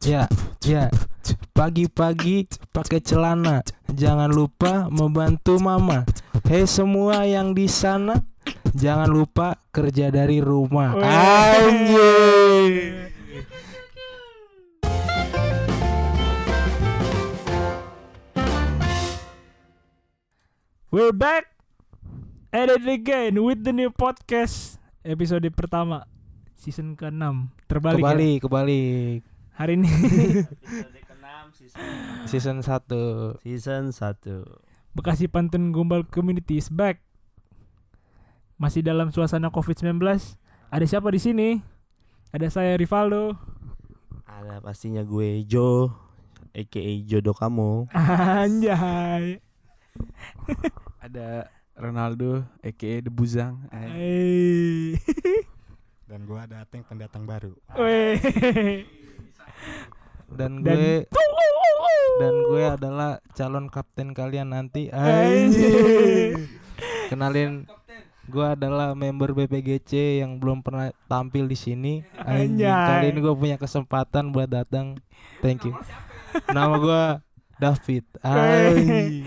Ya, ya. Pagi-pagi pakai celana. Jangan lupa membantu mama. Hei semua yang di sana, jangan lupa kerja dari rumah. Anjing. We're back at it again with the new podcast episode pertama season ke-6 terbalik ya? Kebalik, kebalik. Hari ini. Season 1. Season 1 Bekasi Pantun Gombal Community is back. Masih dalam suasana COVID-19 ada siapa di sini? Ada saya Rivaldo. Ada pastinya gue Joe A.K.A. jodoh kamu. Anjay. Ada Ronaldo aka The Buzang. Dan gua ada Ateng pendatang baru. Dan Dan- gue dan gue adalah calon kapten kalian nanti. Anjing. Anjing. Kenalin gue adalah member BPGC yang belum pernah tampil di sini. Anjay. Kali ini gue punya kesempatan buat datang. Thank you. Nama gue David. Anjing.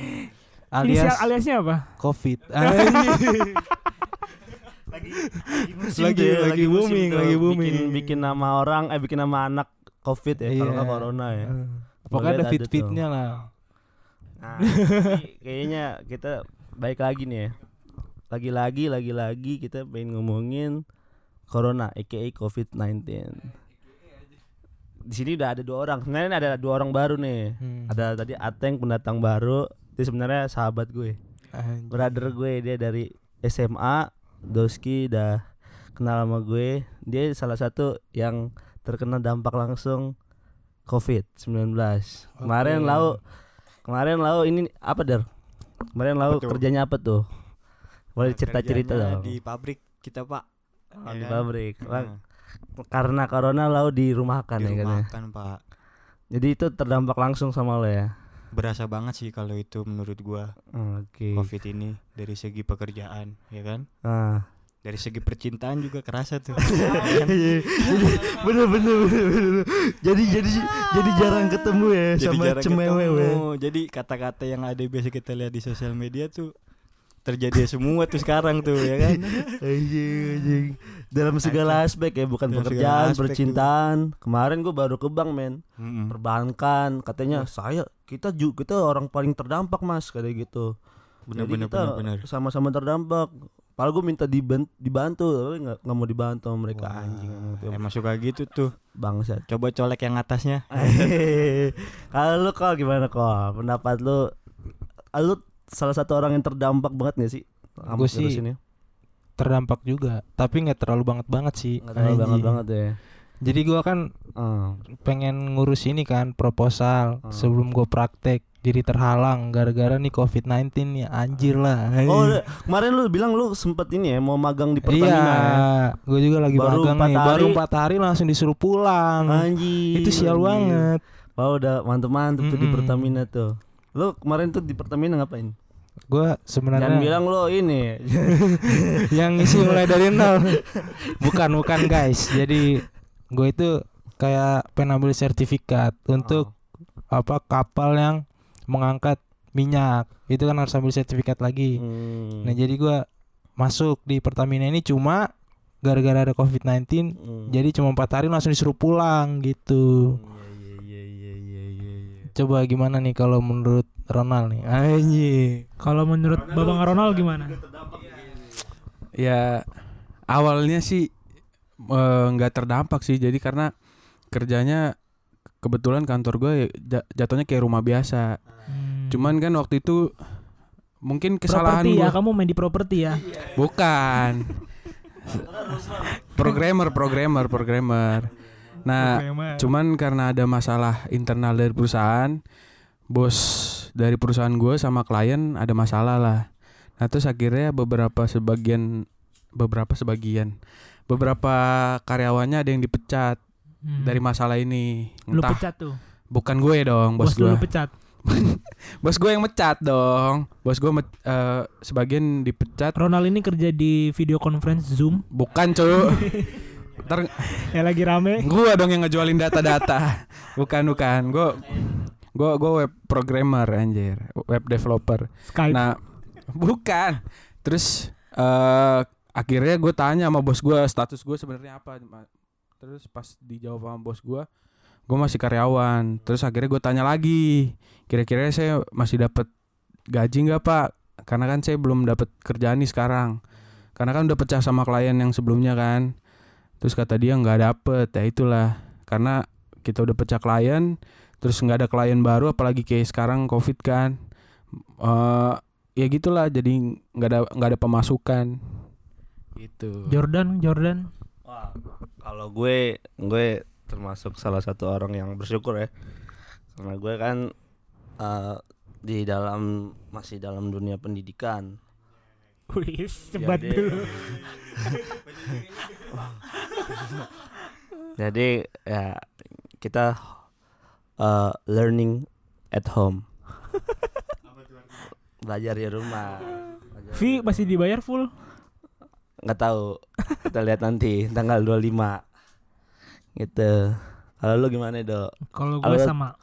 Inisial Alias aliasnya apa? Covid. Anjing. Musim Lagi- tuh ya, lagi musim booming, lagi bikin, booming. bikin nama orang eh bikin nama anak covid ya kalau Iya. nggak corona ya. Pokoknya Gua ada liat fit-fitnya lah. nah, kayaknya kita baik lagi nih ya. Lagi-lagi lagi-lagi kita pengen ngomongin corona aka covid 19 di sini udah ada dua orang. Sebenarnya ada dua orang baru nih. Hmm. ada tadi Ateng pendatang baru itu sebenarnya sahabat gue. Anjing. brother gue dia dari SMA Doski udah kenal sama gue. Dia salah satu yang terkena dampak langsung COVID 19 kemarin lau kemarin lau ini apa der kemarin lau tuh? kerjanya apa tuh? Boleh cerita cerita Kerjanya dong. Di pabrik kita pak. Oh, ya di kan? pabrik. Nah, karena corona lau dirumahkan di ya kan pak. jadi itu terdampak langsung sama lo ya? Berasa banget sih kalau itu menurut gua. Oke. Covid ini dari segi pekerjaan ya kan. nah Dari segi percintaan juga kerasa tuh. bener bener bener bener jadi jadi jadi jarang ketemu ya Jadi sama cemewe ketemu. Jadi kata-kata yang ada biasa kita lihat di sosial media tuh terjadi semua tuh sekarang tuh ya kan. Anjing, anjing. Dalam segala aspek ya, bukan Dalam pekerjaan, aspek tuh. percintaan. Kemarin gue baru ke bank men, Mm-mm. perbankan. Katanya saya kita juga kita orang paling terdampak mas, kayak gitu. Bener Jadi bener kita bener bener. sama-sama terdampak. Padahal gue minta diban- dibantu, tapi nggak nggak mau dibantu sama mereka Wah, anjing. Emang suka gitu tuh. Bangsat. Coba colek yang atasnya. Kalau lu kok gimana kok? Pendapat lu? Lu salah satu orang yang terdampak banget gak sih? virus sih ini? Terdampak juga, tapi nggak terlalu banget banget sih. Nggak terlalu banget banget ya. Jadi gua kan Oh. pengen ngurus ini kan proposal Hmm. sebelum gue praktek jadi terhalang gara-gara nih COVID-19 nih anjir lah. Oh, kemarin lu bilang lu sempet ini ya mau magang di Pertamina iya, ya. gue juga lagi Baru magang nih. Baru empat hari langsung disuruh pulang. Anjir. Itu sial anjir. banget. Wah, udah mantep-mantep tuh di. Pertamina tuh. Lu kemarin tuh di Pertamina ngapain? Gue Jangan sebenarnya bilang lu ini. yang isi mulai dari nol. bukan, bukan guys. Jadi gue itu kayak pengen ambil sertifikat untuk apa kapal yang mengangkat minyak. Itu kan harus ambil sertifikat lagi. Hmm. Nah jadi gua masuk di Pertamina ini cuma gara-gara ada COVID-19 Hmm. jadi cuma empat hari langsung disuruh pulang gitu. Iya iya iya. Coba gimana nih kalau menurut Ronald nih? Anjing. Kalau menurut Babang Ronald gimana? ya awalnya sih eh, nggak terdampak sih jadi karena kerjanya kebetulan kantor gue ya ja- jatuhnya kayak rumah biasa Hmm. cuman kan waktu itu mungkin kesalahan properti ya, kamu main di properti ya. bukan programmer programmer programmer nah Programmer. Cuman karena ada masalah internal dari perusahaan, bos dari perusahaan gue sama klien ada masalah lah. Nah terus akhirnya beberapa sebagian, beberapa sebagian, beberapa karyawannya ada yang dipecat Hmm. dari masalah ini. lu Entah pecat tuh. bukan gue dong, Bos bos, gue. lu pecat. bos gue yang mecat dong. Bos gue met- eh, sebagian dipecat, Ronald ini kerja di video conference Zoom. bukan cuy. Ntar yang lagi rame. gua dong yang ngejualin data-data. bukan bukan. Gua gua gua web programmer anjir, web developer. Skype. Nah, bukan. Terus eh akhirnya gue tanya sama bos gue status gue sebenarnya apa. Terus pas dijawab sama bos gue, gue masih karyawan. Terus akhirnya gue tanya lagi, kira-kira saya masih dapat gaji nggak pak? Karena kan saya belum dapat kerjaan nih sekarang. Karena kan udah pecah sama klien yang sebelumnya kan. Terus kata dia nggak dapet, ya itulah. Karena kita udah pecah klien, terus nggak ada klien baru, apalagi kayak sekarang covid kan. eh ya gitulah jadi nggak ada nggak ada pemasukan gitu Jordan, Jordan. Wah, kalau gue gue termasuk salah satu orang yang bersyukur ya. Karena gue kan eh, di dalam masih dalam dunia pendidikan. Wih, sebat Jadi- dulu. Jadi ya kita eh, learning at home. Belajar di rumah. Vi di masih dibayar full. Nggak tahu. Kita lihat nanti tanggal 25 gitu. Kalau lu gimana dok Kalau gue sama.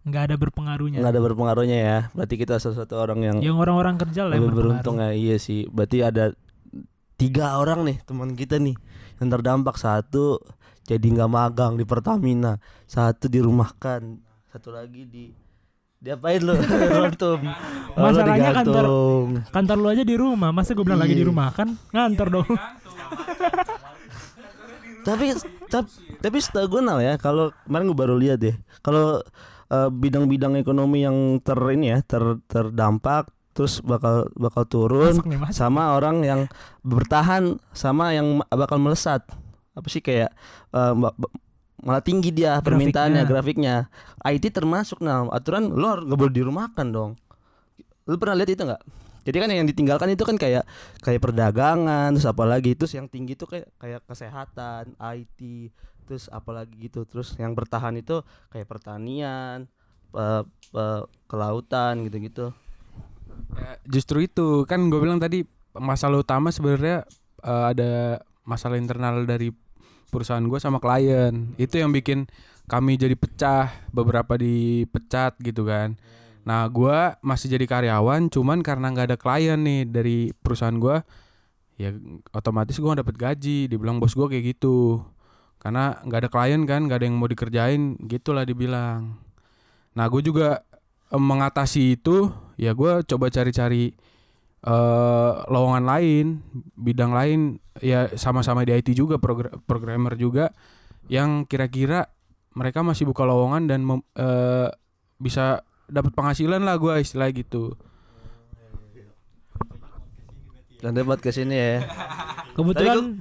Nggak ada berpengaruhnya. nggak ada berpengaruhnya ya. Berarti kita salah satu orang yang Yang orang-orang kerja lah yang lebih beruntung ya. Iya sih. Berarti ada tiga orang nih teman kita nih yang terdampak. Satu jadi nggak magang di Pertamina. Satu dirumahkan. Satu lagi di diapain lu rontum Oh, Masalahnya kantor-. Kantor lu aja di rumah, masa gue bilang lagi di Iya. rumah kan ngantor dong. tapi tapi tapi setahu gue Nal ya kalau kemarin gue baru lihat deh kalau eh, bidang-bidang ekonomi yang ter ini ya ter terdampak terus bakal bakal turun Masuk nih, masuk. sama orang yang bertahan sama yang bakal melesat apa sih kayak eh, malah tinggi dia permintaannya grafiknya. IT termasuk nah aturan lo harus nggak boleh dirumahkan dong. Lu pernah lihat itu nggak? Jadi kan yang ditinggalkan itu kan kayak kayak perdagangan terus apalagi terus yang tinggi itu kayak kayak kesehatan IT terus apalagi gitu. Terus yang bertahan itu kayak pertanian pe- pe- kelautan gitu-gitu. Ya, justru itu. Kan gue bilang tadi masalah utama sebenarnya eh, ada masalah internal dari perusahaan gue sama klien. Itu yang bikin kami jadi pecah beberapa dipecat gitu kan. Nah gue masih jadi karyawan cuman karena nggak ada klien nih dari perusahaan gue ya otomatis gue dapet gaji. Dibilang bos gue kayak gitu. Karena nggak ada klien kan nggak ada yang mau dikerjain gitulah dibilang. Nah gue juga eh, mengatasi itu ya gue coba cari-cari eh lowongan lain bidang lain ya sama-sama di IT juga progr- programmer juga yang kira-kira mereka masih buka lowongan dan mem- eh, bisa dapat penghasilan lah gue istilah gitu. Dan debat ke sini ya. Kebetulan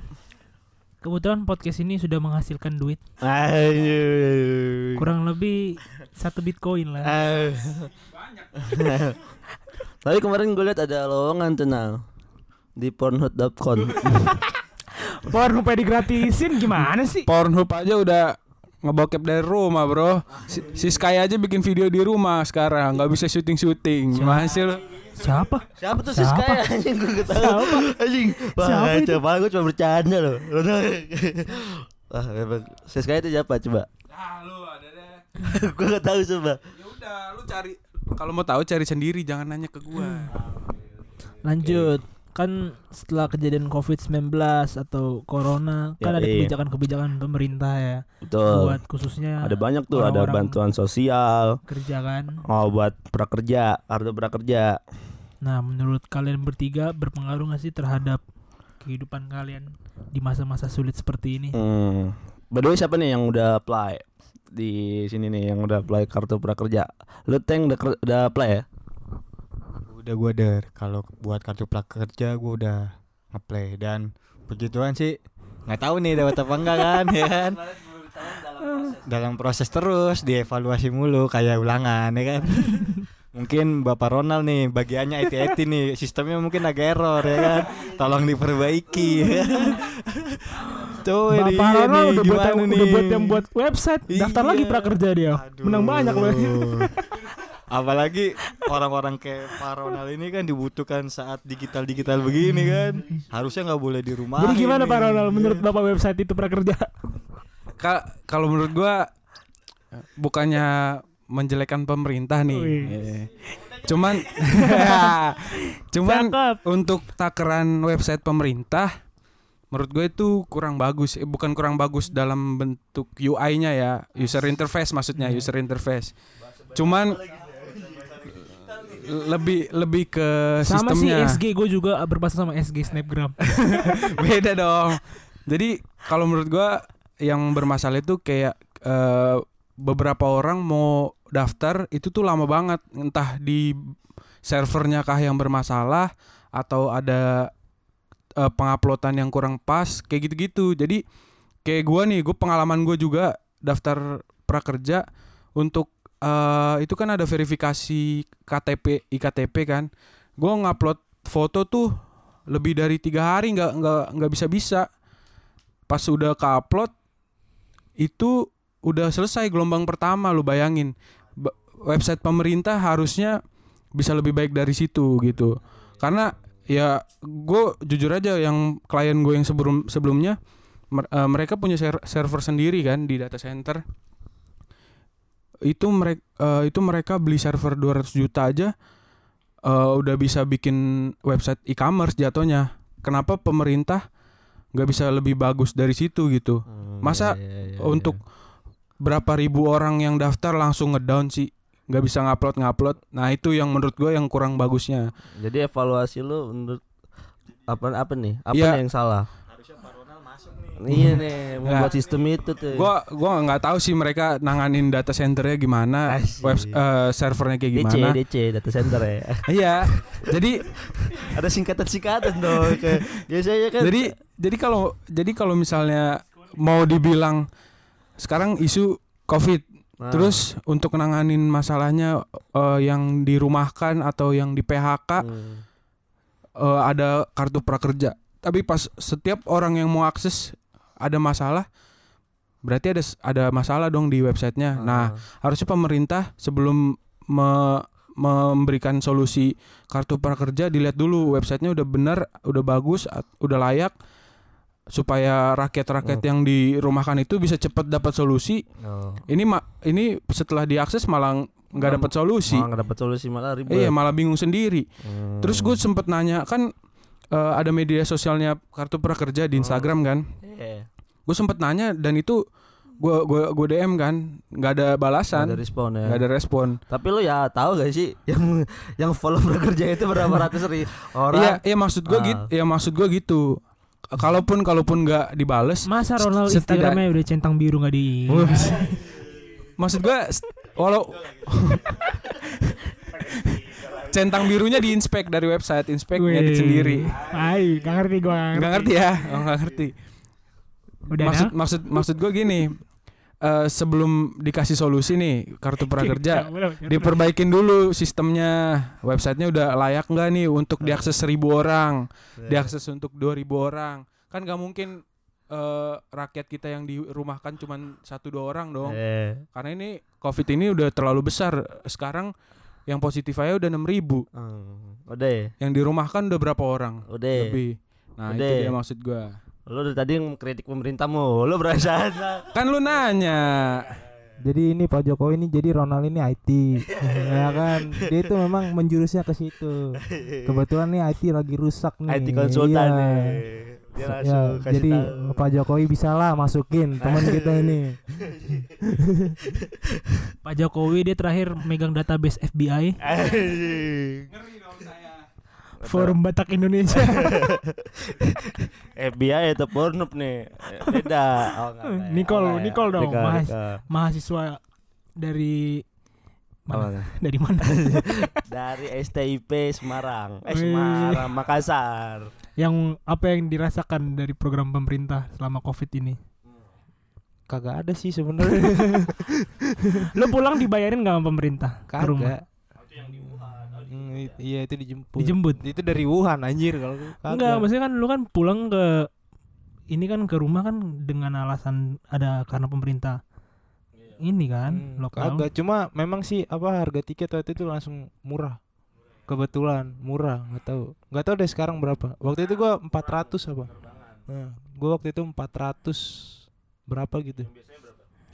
kebetulan podcast ini sudah menghasilkan duit. Ayo. kurang lebih satu bitcoin lah. Tapi kemarin gue lihat ada lowongan tenang di pornhub.com. Porno pengen digratisin gimana sih? Pornhub aja udah ngebokep dari rumah bro si, si Sky aja bikin video di rumah sekarang nggak bisa syuting syuting gimana sih lo Siapa? Siapa tuh si Siapa? Sky anjing gue gak tahu. Siapa? Anjing. Wah, coba gue cuma bercanda loh. Wah, memang si Sky itu siapa coba? ah lu ada deh gue gak tahu coba. ya udah lu cari kalau mau tahu cari sendiri jangan nanya ke gua Lanjut. Kan setelah kejadian Covid-19 atau corona kan Ya, ada iya. kebijakan-kebijakan pemerintah ya Betul. buat khususnya Ada banyak tuh, ada bantuan sosial. kerja kan. Oh, buat prakerja, kartu prakerja. Nah, menurut kalian bertiga berpengaruh gak sih terhadap kehidupan kalian di masa-masa sulit seperti ini? Hmm. By the way, siapa nih yang udah apply di sini nih yang udah apply kartu prakerja? Lu Teng udah, udah apply ya? Udah gua der kalau buat kartu prakerja gua udah ngeplay dan begituan sih. Nggak tahu nih dapat apa enggak kan ya kan? Dalam proses terus dievaluasi mulu kayak ulangan ya kan mungkin Bapak Ronald nih bagiannya IT-IT nih sistemnya mungkin agak error ya kan tolong diperbaiki tuh ini Bapak iya Ronald nih, udah buat, yang, udah nih? buat yang buat website, daftar Iya. lagi prakerja dia. Aduh. Menang banyak loh. Apalagi orang-orang kayak Pak Ronald ini kan dibutuhkan saat digital-digital begini kan. Harusnya nggak boleh di rumah. Jadi gimana. Pak Ronald menurut Bapak website itu prakerja? Ka- kalau menurut gua bukannya menjelekan pemerintah nih. Wih. Eh, Cuman cuman Cakep. untuk takaran website pemerintah menurut gue itu kurang bagus. Eh, bukan kurang bagus dalam bentuk UI-nya ya, user interface maksudnya, user interface. Cuman lebih lebih ke Sama sih sistemnya. SG gue juga berbasis sama SG Snapgram. beda dong. Jadi kalau menurut gua yang bermasalah itu kayak eh, beberapa orang mau daftar itu tuh lama banget, entah di servernya kah yang bermasalah atau ada eh, penguploadan yang kurang pas kayak gitu-gitu. Jadi kayak gua nih, gue pengalaman gue juga daftar prakerja untuk eh, itu kan ada verifikasi KTP iktp kan. Gue ngupload foto tuh lebih dari tiga hari nggak nggak nggak bisa bisa pas udah ke upload itu udah selesai gelombang pertama lu bayangin Ba- website pemerintah harusnya bisa lebih baik dari situ gitu. Karena ya gue jujur aja yang klien gue yang sebelum sebelumnya mer- eh, mereka punya ser- server sendiri kan di data center. Itu mereka itu mereka beli server 200 juta aja eh, udah bisa bikin website e-commerce jatuhnya. Kenapa pemerintah nggak bisa lebih bagus dari situ gitu? Hmm, Masa iya, iya, iya, untuk berapa ribu orang yang daftar langsung ngedown sih nggak bisa ngupload ngupload nah itu yang menurut gue yang kurang bagusnya. Jadi evaluasi lu menurut apa apa nih? Apa nih yang salah? Iya nih, membuat sistem itu tuh. gua gua nggak tahu sih mereka nanganin data centernya gimana Asik. web eh, servernya kayak DC, gimana DC, data center ya. iya jadi Ada singkatan-singkatan dong. Biasanya kan. jadi jadi kalau jadi kalau misalnya mau dibilang sekarang isu covid Nah, terus untuk nanganin masalahnya eh, yang dirumahkan atau yang di PHK hmm. eh, ada kartu prakerja. Tapi pas setiap orang yang mau akses ada masalah, berarti ada ada masalah dong di websitenya. Nah, harusnya pemerintah sebelum me- memberikan solusi kartu prakerja dilihat dulu websitenya udah benar, udah bagus, udah layak supaya rakyat-rakyat Oh. yang dirumahkan itu bisa cepat dapat solusi. Oh. Ini ma ini setelah diakses malah nggak dapat solusi. Malah nggak dapat solusi malah ribet. Iya, malah bingung sendiri. Hmm. Terus gue sempet nanya kan eh, ada media sosialnya kartu prakerja di Oh. Instagram kan. Iya. Gue sempet nanya dan itu gue gua gua DM kan nggak ada Nggak balasan, ada respon ya. nggak ada respon. Tapi lu ya tahu gak sih yang yang follow bekerja itu berapa ratus ribu orang? Iya, iya maksud gue Ah. gitu, ya maksud gue gitu. Kalaupun kalaupun nggak dibales, Masa Ronald Setidak- Instagramnya udah centang biru nggak di maksud gue walau centang birunya diinspek dari website, inspek ngedit sendiri. Ay, gak ngerti gua. Nggak ngerti ya, oh, nggak ngerti. Udah maksud dah? maksud maksud gue gini eh, sebelum dikasih solusi nih kartu prakerja diperbaikin dulu sistemnya. Websitenya udah layak nggak nih untuk diakses seribu orang? Diakses untuk 2000 orang. Kan nggak mungkin eh, rakyat kita yang dirumahkan cuman satu dua orang dong. Eh, karena ini covid ini udah terlalu besar. Sekarang yang positif aja udah 6000 ribu. Hmm, udah ya? yang dirumahkan udah berapa orang? Udah ya? lebih. Nah Udah itu ya? dia maksud gua Lu dari tadi kritik pemerintah mulu perasaan kan lu nanya Jadi ini Pak Jokowi ini jadi Ronald ini IT. ya kan? Dia itu memang menjurusnya ke situ. Kebetulan nih IT lagi rusak nih. IT konsultan Iya. nih. Dia Ya, jadi tahu. Pak Jokowi bisa lah masukin teman kita ini. Pak Jokowi dia terakhir megang database FBI. Forum Batak Indonesia. FBI atau Pornhub nih beda oh, enggak, ya. Nicole, Oh, enggak ya. Nicole dong, Nicole, Mas. Nicole. Mahasiswa dari mana? Dari mana? dari STIP Semarang eh. Semarang Makassar yang apa yang dirasakan dari program pemerintah selama Covid ini? Kagak ada sih sebenarnya. Lo pulang dibayarin nggak sama pemerintah? Kagak. Hmm, i- iya itu dijemput. Dijemput. Itu dari Wuhan anjir kalau. Enggak, maksudnya kan lu kan pulang ke ini kan ke rumah kan dengan alasan ada karena pemerintah. ini kan Hmm, lokal. Kagak, cuma memang sih apa harga tiket waktu itu langsung murah. Kebetulan murah, nggak tahu. Nggak tahu deh sekarang berapa. Waktu itu gua 400 apa? Nah, gua waktu itu 400 berapa gitu.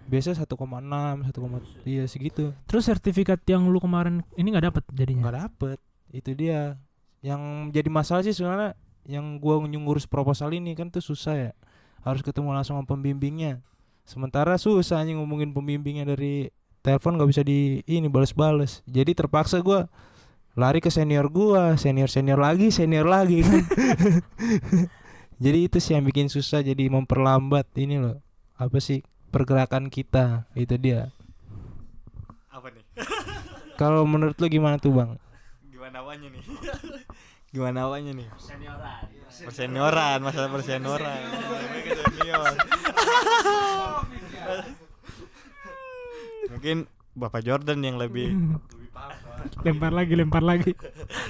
Biasa 1,6, 1, iya segitu. Terus sertifikat yang lu kemarin ini nggak dapat jadinya. nggak dapet. Itu dia. Yang jadi masalah sih sebenarnya yang gua ngurus proposal ini kan tuh susah ya. Harus ketemu langsung sama pembimbingnya. Sementara susah nih ngomongin pembimbingnya dari telepon nggak bisa di ini balas-balas jadi terpaksa gua lari ke senior gua senior senior lagi senior lagi. Kan jadi itu sih yang bikin susah jadi memperlambat ini loh. Apa sih pergerakan kita itu dia Apa nih? kalau menurut lu gimana tuh bang Gimana awalnya nih? Gimana awalnya nih? Persenioran, masalah persenioran. Senior. Mungkin Bapak Jordan yang lebih lempar lagi, lempar lagi,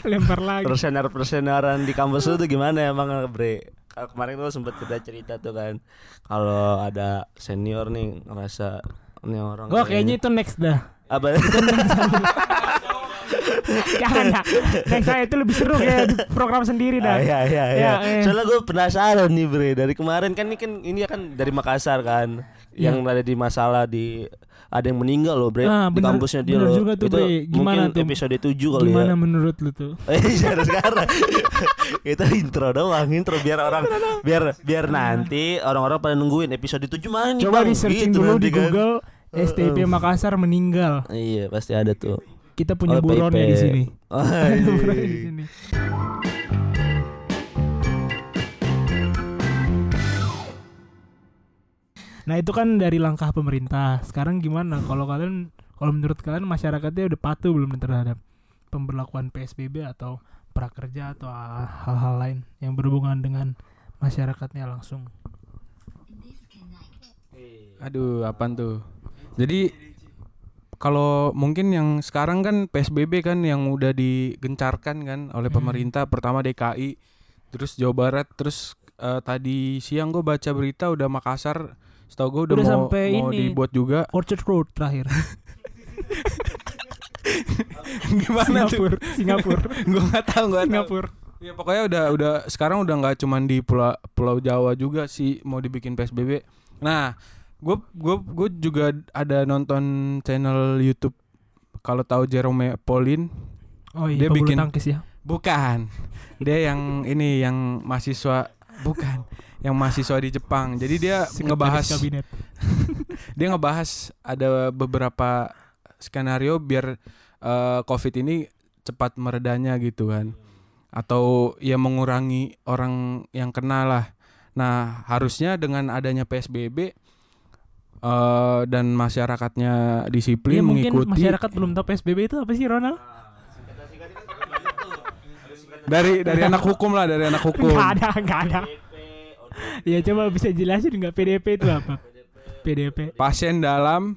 lempar lagi. persenar persenaran di kampus lu tuh gimana emang bre Kemarin tuh sempet kita cerita tuh kan kalau ada senior nih ngerasa ini orang Gua kayaknya itu next dah. apa Jangan dah. Next saya itu lebih seru kayak di program sendiri dah. Ah, iya iya iya. Ya, iya. Soalnya gue penasaran nih bre dari kemarin kan ini kan ini kan dari Makassar kan yang ada di masalah di ada yang meninggal loh bre Ah, di bener- kampusnya dia loh. juga tuh, Itu Bre. Gimana mungkin tuh? episode 7 kali Gimana ya. menurut lu tuh? Eh jangan sekarang Itu intro doang Intro biar orang Biar biar nanti Orang-orang pada nungguin Episode 7 mana nih Coba di searching Gitu dulu di kan. Google STP Makassar meninggal. Iya pasti ada tuh Kita punya Oh, buronnya di sini. Oh, iya. di sini. Nah itu kan dari langkah pemerintah. Sekarang gimana? Kalau kalian, kalau menurut kalian masyarakatnya udah patuh belum terhadap pemberlakuan PSBB atau prakerja atau hal-hal lain yang berhubungan dengan masyarakatnya langsung? Aduh, apaan tuh? Jadi kalau mungkin yang sekarang kan PSBB kan yang udah digencarkan kan oleh Hmm. pemerintah pertama DKI, terus Jawa Barat, terus eh, tadi siang gue baca berita udah Makassar, setahu gue udah, Udah mau sampai mau ini. dibuat juga. Orchard Road terakhir. Gimana tuh? Singapura, Singapura, gue nggak tahu tahu. Singapura. Ya pokoknya udah udah sekarang udah nggak cuman di pulau Pulau Jawa juga sih mau dibikin PSBB. Nah, gue gue gue juga ada nonton channel YouTube kalau tahu Jerome Pauline Oh Dia iya, pebulu bikin- tangkis ya. bukan dia yang ini yang mahasiswa bukan yang mahasiswa di Jepang jadi dia Sekretaris ngebahas kabinet. dia ngebahas ada beberapa skenario biar eh, COVID ini cepat meredanya gitu kan atau ya mengurangi orang yang kena lah. Nah harusnya dengan adanya PSBB eh, dan masyarakatnya disiplin Iya mungkin mengikuti masyarakat belum tahu PSBB itu apa sih Ronald? dari dari anak hukum lah dari anak hukum. Enggak ada, enggak ada. Ya coba bisa jelasin nggak PDP itu apa? PDP. Pasien dalam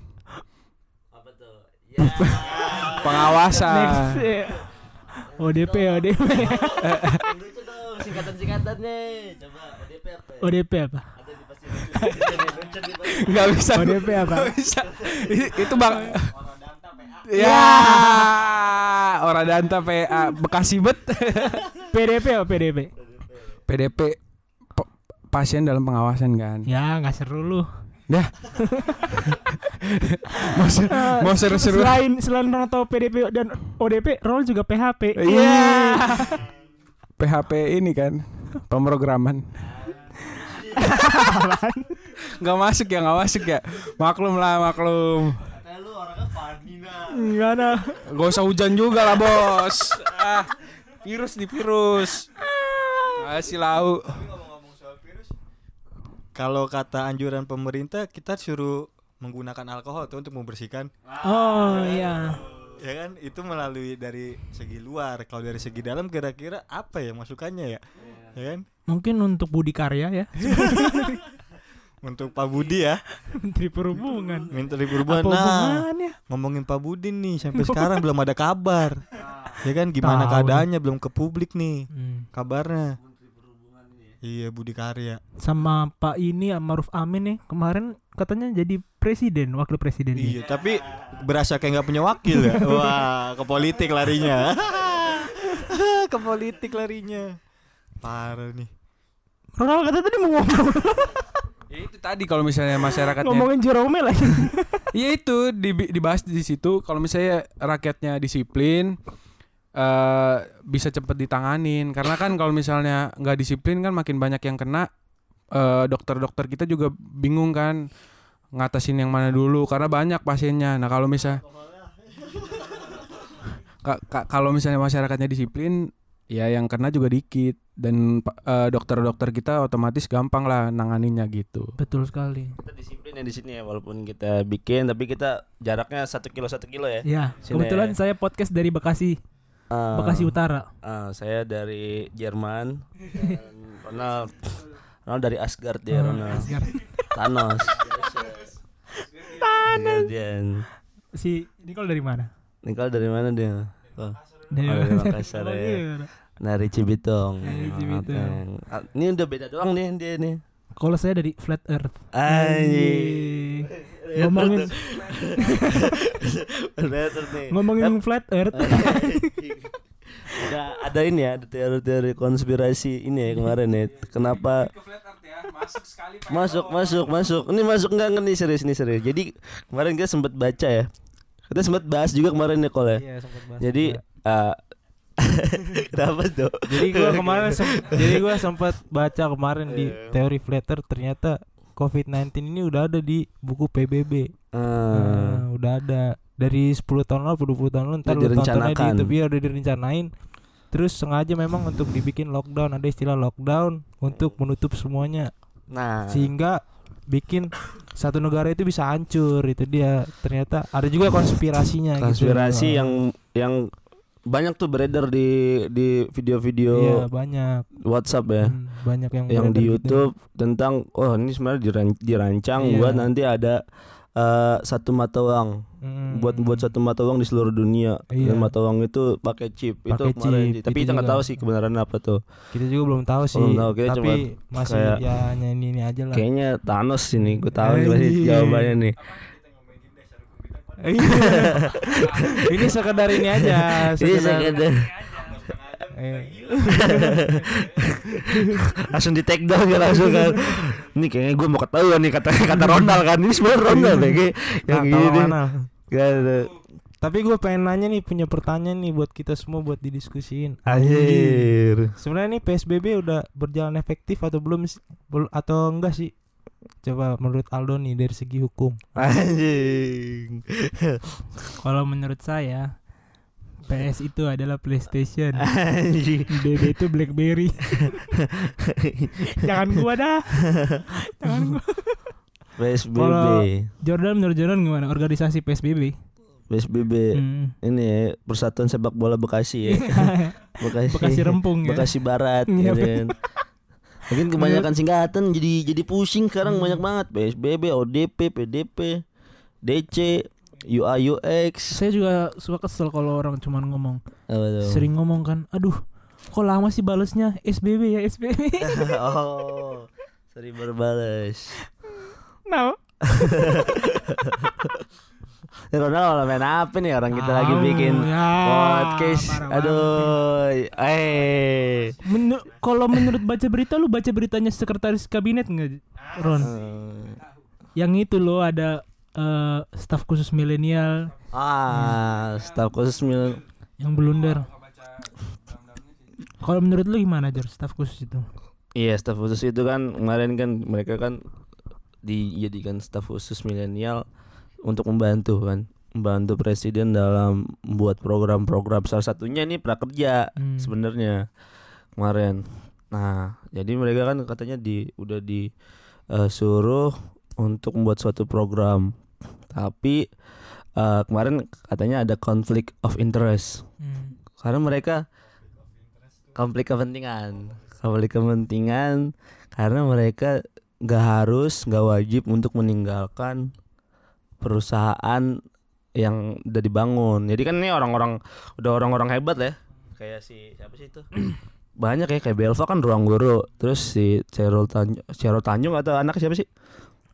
Apa tuh? Ya. pengawasan. Next. eh, ODP, ODP. Yang lucu dong singkatan-singkatannya. Coba ODP apa? ya? ODP apa? Nggak bisa. ODP apa? Nggak bisa. Itu bang. Ya, orang danta PA Bekasi bet. PDP apa PDP? PDP pasien dalam pengawasan kan. Ya nggak seru lu. Dah. mau ser- mau seru-seru. Selain selain Ronald tahu PDP dan ODP, Ronald juga PHP. Iya. PHP ini kan pemrograman. Gak masuk ya, gak masuk ya. Maklum lah, maklum. Katanya lu orangnya funny. Enggak ada. Gak usah hujan juga lah bos. Ah, virus di virus. Masih lau. Kalau kata anjuran pemerintah kita suruh menggunakan alkohol tuh untuk membersihkan. Oh iya. ya kan? Itu melalui dari segi luar. Kalau dari segi dalam kira-kira apa ya masukannya ya? Ya kan? Mungkin untuk Budi Karya ya, untuk Pak Budi ya. Menteri Perhubungan. Menteri Perhubungan. Apa nah ngomongin Pak Budi nih sampai sekarang belum ada kabar. Ya kan? Gimana Tahu. keadaannya? Belum ke publik nih Hmm. kabarnya Iya Budi Karya. sama Pak ini Maruf Amin nih kemarin katanya jadi presiden wakil presiden Iya, tapi berasa kayak nggak punya wakil ya. Wah, ke politik larinya. ke politik larinya. Parah nih. Ronald kata tadi mau ngomong Ya itu tadi kalau misalnya masyarakatnya ngomongin Jerome lagi Iya itu di- dibahas di situ kalau misalnya rakyatnya disiplin eh bisa cepet ditanganin karena kan kalau misalnya nggak disiplin kan makin banyak yang kena eh, dokter-dokter kita juga bingung kan ngatasin yang mana dulu karena banyak pasiennya. Nah kalau misal Ka- ka- kalau misalnya masyarakatnya disiplin ya yang kena juga dikit dan eh, dokter-dokter kita otomatis gampang lah nanganinnya gitu. betul sekali Kita disiplin ya di sini ya walaupun kita bikin tapi kita jaraknya satu kilo satu kilo ya. ya Sini kebetulan ya. saya podcast dari Bekasi Ah, Bekasi Utara ah, saya dari Jerman. dan Ronald Ronald dari Asgard ya Ah, Ronald. Asgard. Thanos. Thanos. si Nicole dari mana Nicole dari mana dia? Oh, dari, Oh, dari? Makassar Oh, ya. iya. dari Cibitong. Dari Cibitong. Ah, Ini udah beda doang nih dia nih. Kalau saya dari Flat Earth Anjing. ngomongin Better nih. ngomongin Flat Earth Ada ada ini ya, ada teori-teori konspirasi ini ya kemarin ya. Kenapa masuk masuk masuk ini masuk enggak enggak nih serius nih serius jadi kemarin kita sempat baca ya kita sempat bahas juga kemarin ya Kol ya Iya, sempat bahas jadi juga. kenapa tuh jadi gua kemarin jadi gua sempat baca kemarin di Iya. teori flat earth ternyata COVID-19 ini udah ada di buku PBB. Eh, Nah, udah ada dari 10 tahun lalu, 20 tahun lalu ntar Udah tontonnya di direncanakan. YouTube ya udah direncanain. Terus sengaja memang untuk dibikin lockdown, ada istilah lockdown untuk menutup semuanya nah sehingga bikin satu negara itu bisa hancur itu dia ternyata ada juga konspirasinya konspirasi gitu. yang yang banyak tuh beredar di di video-video iya banyak WhatsApp ya Hmm, banyak yang yang di gitu. YouTube tentang oh ini sebenarnya diran- dirancang Iya. buat nanti ada eh, satu mata uang Hmm. buat buat satu mata uang di seluruh dunia Iya. dan mata uang itu pakai chip itu Pakai kemarin chip, tapi itu kita nggak tahu sih kebenaran apa tuh kita juga belum tahu sih Belum tahu, kita tapi masih kayak- ya ini, ini aja lah kayaknya Thanos ini gue tahu nih Anjing. jawabannya nih Iya. ini sekedar ini aja ini sekedar sekedar. Eh, langsung di take down ya langsung kan. Ini kayaknya gue mau ketahuan nih kata kata Ronald kan. Ini sebenarnya Ronald ya kayak yang nah, gini. mana. Gak ada. Tapi gue pengen nanya nih punya pertanyaan nih buat kita semua buat didiskusiin. Anjir. Sebenarnya nih PSBB udah berjalan efektif atau belum atau enggak sih coba menurut Aldo nih dari segi hukum. Anjing. Kalau menurut saya PS itu adalah PlayStation. Anjing. BB itu BlackBerry. Jangan gua dah. Jangan gua. PSBB Kalau- Jordan menurut Jordan gimana? Organisasi PSBB PSBB Hmm. Ini ya Persatuan Sepak Bola Bekasi ya. Bekasi. Bekasi Rempung ya. Bekasi Barat ya kan. Mungkin kebanyakan singkatan jadi jadi pusing sekarang Hmm. banyak banget PSBB, ODP, PDP, DC, UI UX. saya juga suka kesel kalau orang cuman ngomong tuh? sering ngomong kan aduh kok lama sih balesnya SBB ya SBB oh, sering berbales. Ya Ronald main apa nih? Orang kita lagi bikin ya, podcast. parah Aduh, eh. Menu- kalau menurut baca berita lu baca beritanya sekretaris kabinet nggak Ron? Eh, yang itu loh ada eh, staf khusus milenial. Ah, staf khusus mil yang blunder. Kalau menurut lu gimana Jor staf khusus itu? Iya, staf khusus itu kan kemarin kan mereka kan dijadikan staf khusus milenial untuk membantu kan, membantu presiden dalam membuat program-program salah satunya ini prakerja Hmm. sebenarnya kemarin. Nah, jadi mereka kan katanya di udah disuruh untuk membuat suatu program. Tapi eh, kemarin katanya ada konflik of interest Hmm. karena mereka konflik kepentingan konflik kepentingan karena mereka nggak harus nggak wajib untuk meninggalkan perusahaan yang udah dibangun. Jadi kan ini orang-orang udah orang-orang hebat ya. Kayak si siapa sih itu? Banyak ya kayak Belva kan ruang guru. Terus si Cerul Tanjung Cerul Tanjung atau anak siapa sih?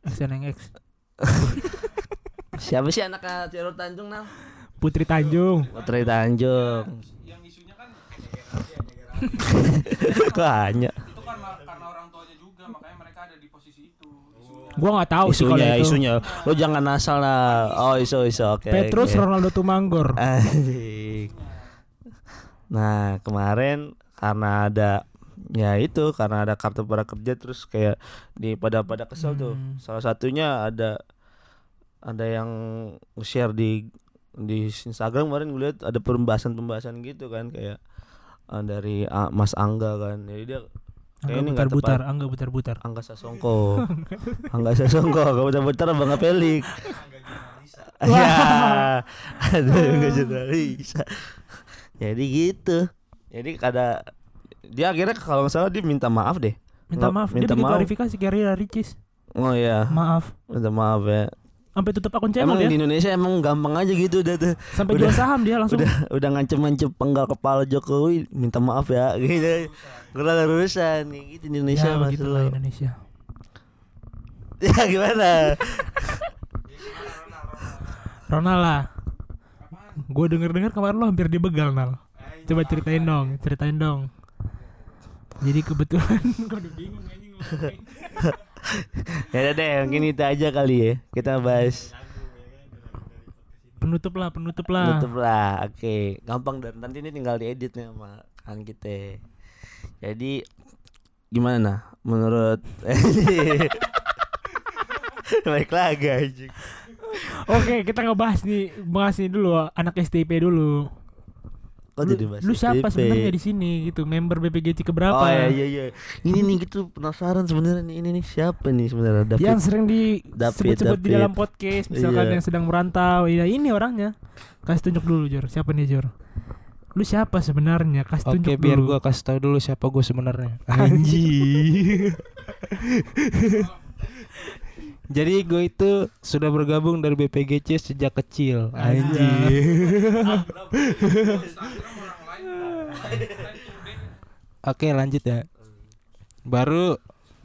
SNX siapa sih anaknya Cerul Tanjung Nal? Putri Tanjung. Putri Tanjung. Yang isunya kan banyak. Itu karena karena orang tuanya juga makanya mereka ada di posisi itu gua nggak tahu sih kalau isunya itu. isunya. Lo jangan asal lah. Oh isu isu. Oke Petrus oke. Ronaldo Tumanggor. Nah kemarin karena ada ya itu karena ada kartu prakerja terus kayak di pada pada kesel tuh. Hmm. salah satunya ada ada yang share di di Instagram kemarin gue lihat ada pembahasan-pembahasan gitu kan kayak eh, dari Mas Angga kan. Jadi dia Angga ini nggak butar-butar tepat. Angga butar-butar. Angga Sasongko Angga Sasongko Angga bentar-bentar Bang Pelik. Ya Aduh Angga jurnalis. Jadi gitu. Jadi kada Dia akhirnya kalau nggak salah dia minta maaf deh. Minta maaf dia minta bikin maaf. klarifikasi Gary Ricis. Oh iya. Maaf. Minta maaf ya sampai tutup akun channel Emang dia. di Indonesia emang gampang aja gitu udah tuh sampai udah- jual saham dia langsung. Udah udah ngancem-ngancem penggal kepala Jokowi Minta maaf ya Gitu. Kurang urusan Gitu di Indonesia ya mas begitulah lo. Indonesia. Ya gimana? Ronald lah. Gue denger dengar kemarin lo hampir dibegal nal. Coba ceritain dong ceritain dong. Jadi kebetulan gue udah bingung anjing ngomongin. Ya udah deh mungkin itu aja kali ya. Kita bahas. Penutup lah penutup lah. Tutup lah Oke. Gampang dan nanti ini tinggal diedit nih sama kan kita. Jadi Gimana nah? Menurut Baik lagi anjing. Oke kita ngebahas nih bahas nih dulu anak STP dulu Kok lu, jadi bahas lu siapa sebenarnya di sini gitu? Member BPGC keberapa Oh ya? iya iya. Iya Ini nih gitu. Penasaran sebenarnya nih. Ini nih siapa nih sebenarnya? David yang sering David, disebut-sebut di dalam podcast misalkan Iya. yang sedang merantau. Ya ini orangnya. Kasih tunjuk dulu Jor. Siapa nih Jor? Lu siapa sebenarnya? Kasih Oke tunjuk biar dulu. gua kasih tahu dulu siapa gue sebenarnya. Anjing. Jadi gue itu sudah bergabung dari BPGC sejak kecil. Oke lanjut ya. Baru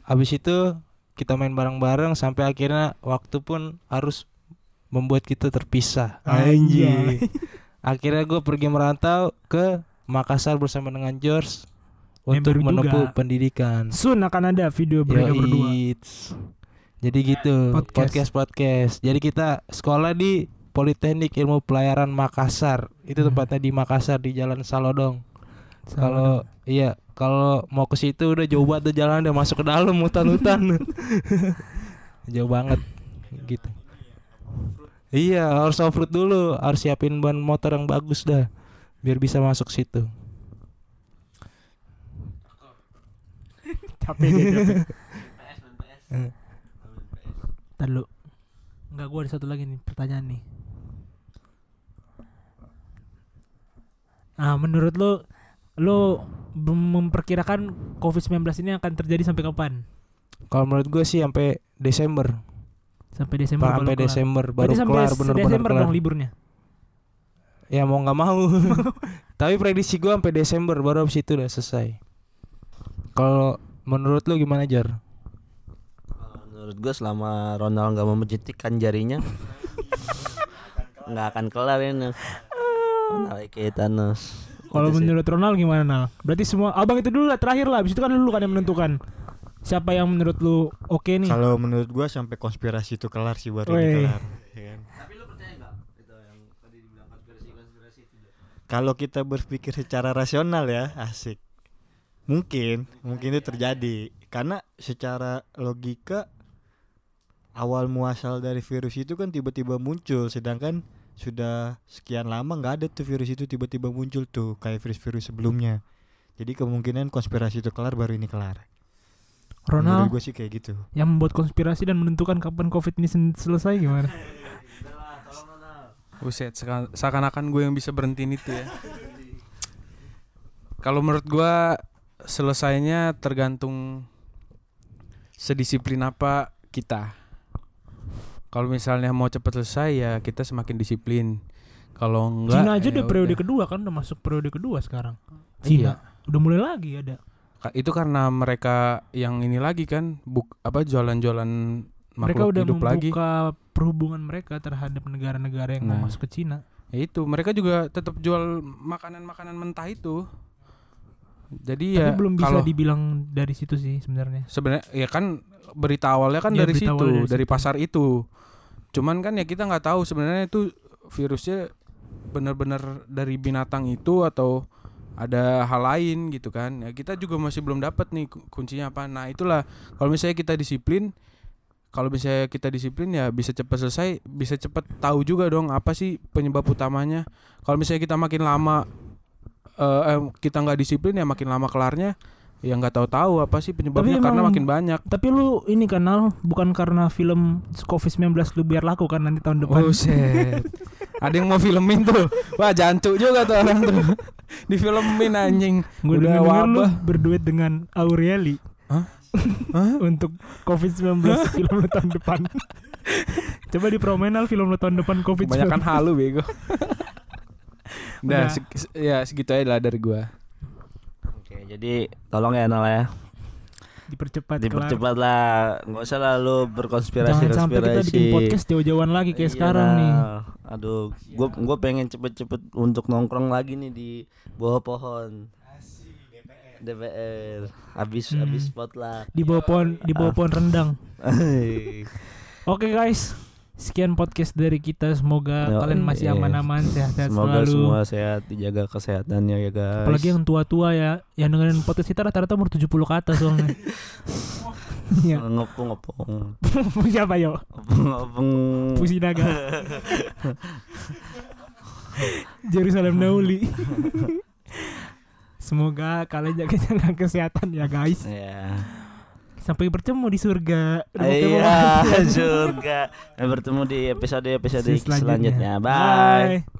habis itu kita main bareng-bareng sampai akhirnya waktu pun harus membuat kita terpisah. Anjay. Akhirnya gue pergi merantau ke Makassar bersama dengan George untuk menempuh pendidikan. Sun akan ada video mereka berdua Jadi gitu Podcast. podcast podcast. Jadi kita sekolah di Politeknik Ilmu Pelayaran Makassar. Itu Hmm. tempatnya di Makassar di Jalan Salodong. Kalau iya kalau mau ke situ udah jauh banget jalan udah masuk ke dalam hutan-hutan. jauh banget gitu. Iya harus off road dulu harus siapin ban motor yang bagus dah biar bisa masuk situ. capek Ntar lu Enggak gua ada satu lagi nih pertanyaan nih Ah menurut lu Lu memperkirakan COVID-19 ini akan terjadi sampai kapan? Kalau menurut gue sih sampai Desember, Sampai Desember baru sampai kelar. Desember baru Berarti kelar bener-bener Desember kelar. dong liburnya Ya mau nggak mau. Tapi prediksi gua sampai Desember baru habis itu udah selesai. Kalau menurut lu gimana Jar? Menurut gue selama Ronald nggak memencetikkan jarinya nggak akan kelar ini. Ronald kayak Thanos. Kalau Gitu sih. menurut Ronald gimana Nal? Berarti semua abang itu dulu lah terakhir lah. Abis itu kan lu kan yang menentukan. Siapa yang menurut lu oke nih? Kalau menurut gua sampai konspirasi itu kelar sih baru ini kelar. ya kan? Kalau kita berpikir secara rasional ya, asik. Mungkin, mungkin itu terjadi karena secara logika awal muasal dari virus itu kan tiba-tiba muncul sedangkan sudah sekian lama nggak ada tuh virus itu tiba-tiba muncul tuh kayak virus-virus sebelumnya. Jadi kemungkinan konspirasi itu kelar baru ini kelar. Ronald Menurut gue sih kayak gitu. yang membuat konspirasi dan menentukan kapan COVID ini selesai gimana? Buset, seakan-akan gue yang bisa berhentiin itu ya. Kalau menurut gue selesainya tergantung sedisiplin apa kita. Kalau misalnya mau cepat selesai ya kita semakin disiplin. Kalau enggak Cina aja ya udah periode udah. kedua kan udah masuk periode kedua sekarang. Iya. Cina. udah mulai lagi ada. Itu karena mereka yang ini lagi kan buk apa jualan-jualan Mereka udah hidup lagi. membuka perhubungan mereka terhadap negara-negara yang mau Nah. masuk ke Cina. Ya itu, mereka juga tetap jual makanan-makanan mentah itu. Jadi Tapi ya belum bisa kalau dibilang dari situ sih sebenarnya. sebenarnya ya kan berita awalnya kan Iya, dari situ, awalnya dari, dari situ. pasar itu. Cuman kan ya kita nggak tahu sebenarnya itu virusnya benar-benar dari binatang itu atau ada hal lain gitu kan. Ya kita juga masih belum dapat nih ku- kuncinya apa. Nah, itulah kalau misalnya kita disiplin kalau misalnya kita disiplin ya bisa cepat selesai, bisa cepat tahu juga dong apa sih penyebab utamanya. Kalau misalnya kita makin lama eh, kita nggak disiplin ya makin lama kelarnya ya nggak tahu-tahu apa sih penyebabnya karena emang- makin banyak. Tapi lu ini kanal bukan karena film Covid-19 lu biar laku kan nanti tahun depan. Oh. Ada yang mau filmin tuh. Wah jancuk juga tuh orang tuh. Di filmin anjing. Gue Udah denger lu wabah. berduet dengan Aureli. Hah? Hah? Untuk Covid-19 film lu tahun depan. Coba dipromen al film lu tahun depan Covid-19. Kebanyakan halu bego. Udah. Se- ya segitu aja lah dari gua. Oke, jadi tolong ya Nal ya. Dipercepat, kelar. Dipercepat lah, nggak usah lah lu berkonspirasi Jangan sampai kita bikin podcast jauh-jauhan lagi kayak Iya, sekarang nih. Aduh, gue gue pengen cepet-cepet untuk nongkrong lagi nih di bawah pohon. DPR. Habis Hmm. habis spot lah. Di bawah pohon, di bawah Ah. pohon rendang. Oke guys, sekian podcast dari kita. Semoga Yo, kalian masih iya. aman-aman, sehat-sehat Semoga selalu. semua sehat, dijaga kesehatannya ya guys. Apalagi yang tua-tua ya, yang dengerin podcast kita rata-rata umur 70 ke atas soalnya. Iya. ngopong ngopong Siapa yo? ngopong ngopong. Pusi Naga. Jerusalem Nauli. Semoga kalian jaga-jaga kesehatan ya guys. Ya. Sampai bertemu di surga. Iya, surga. Bertemu di episode-episode Selanjutnya. selanjutnya. Bye. Bye.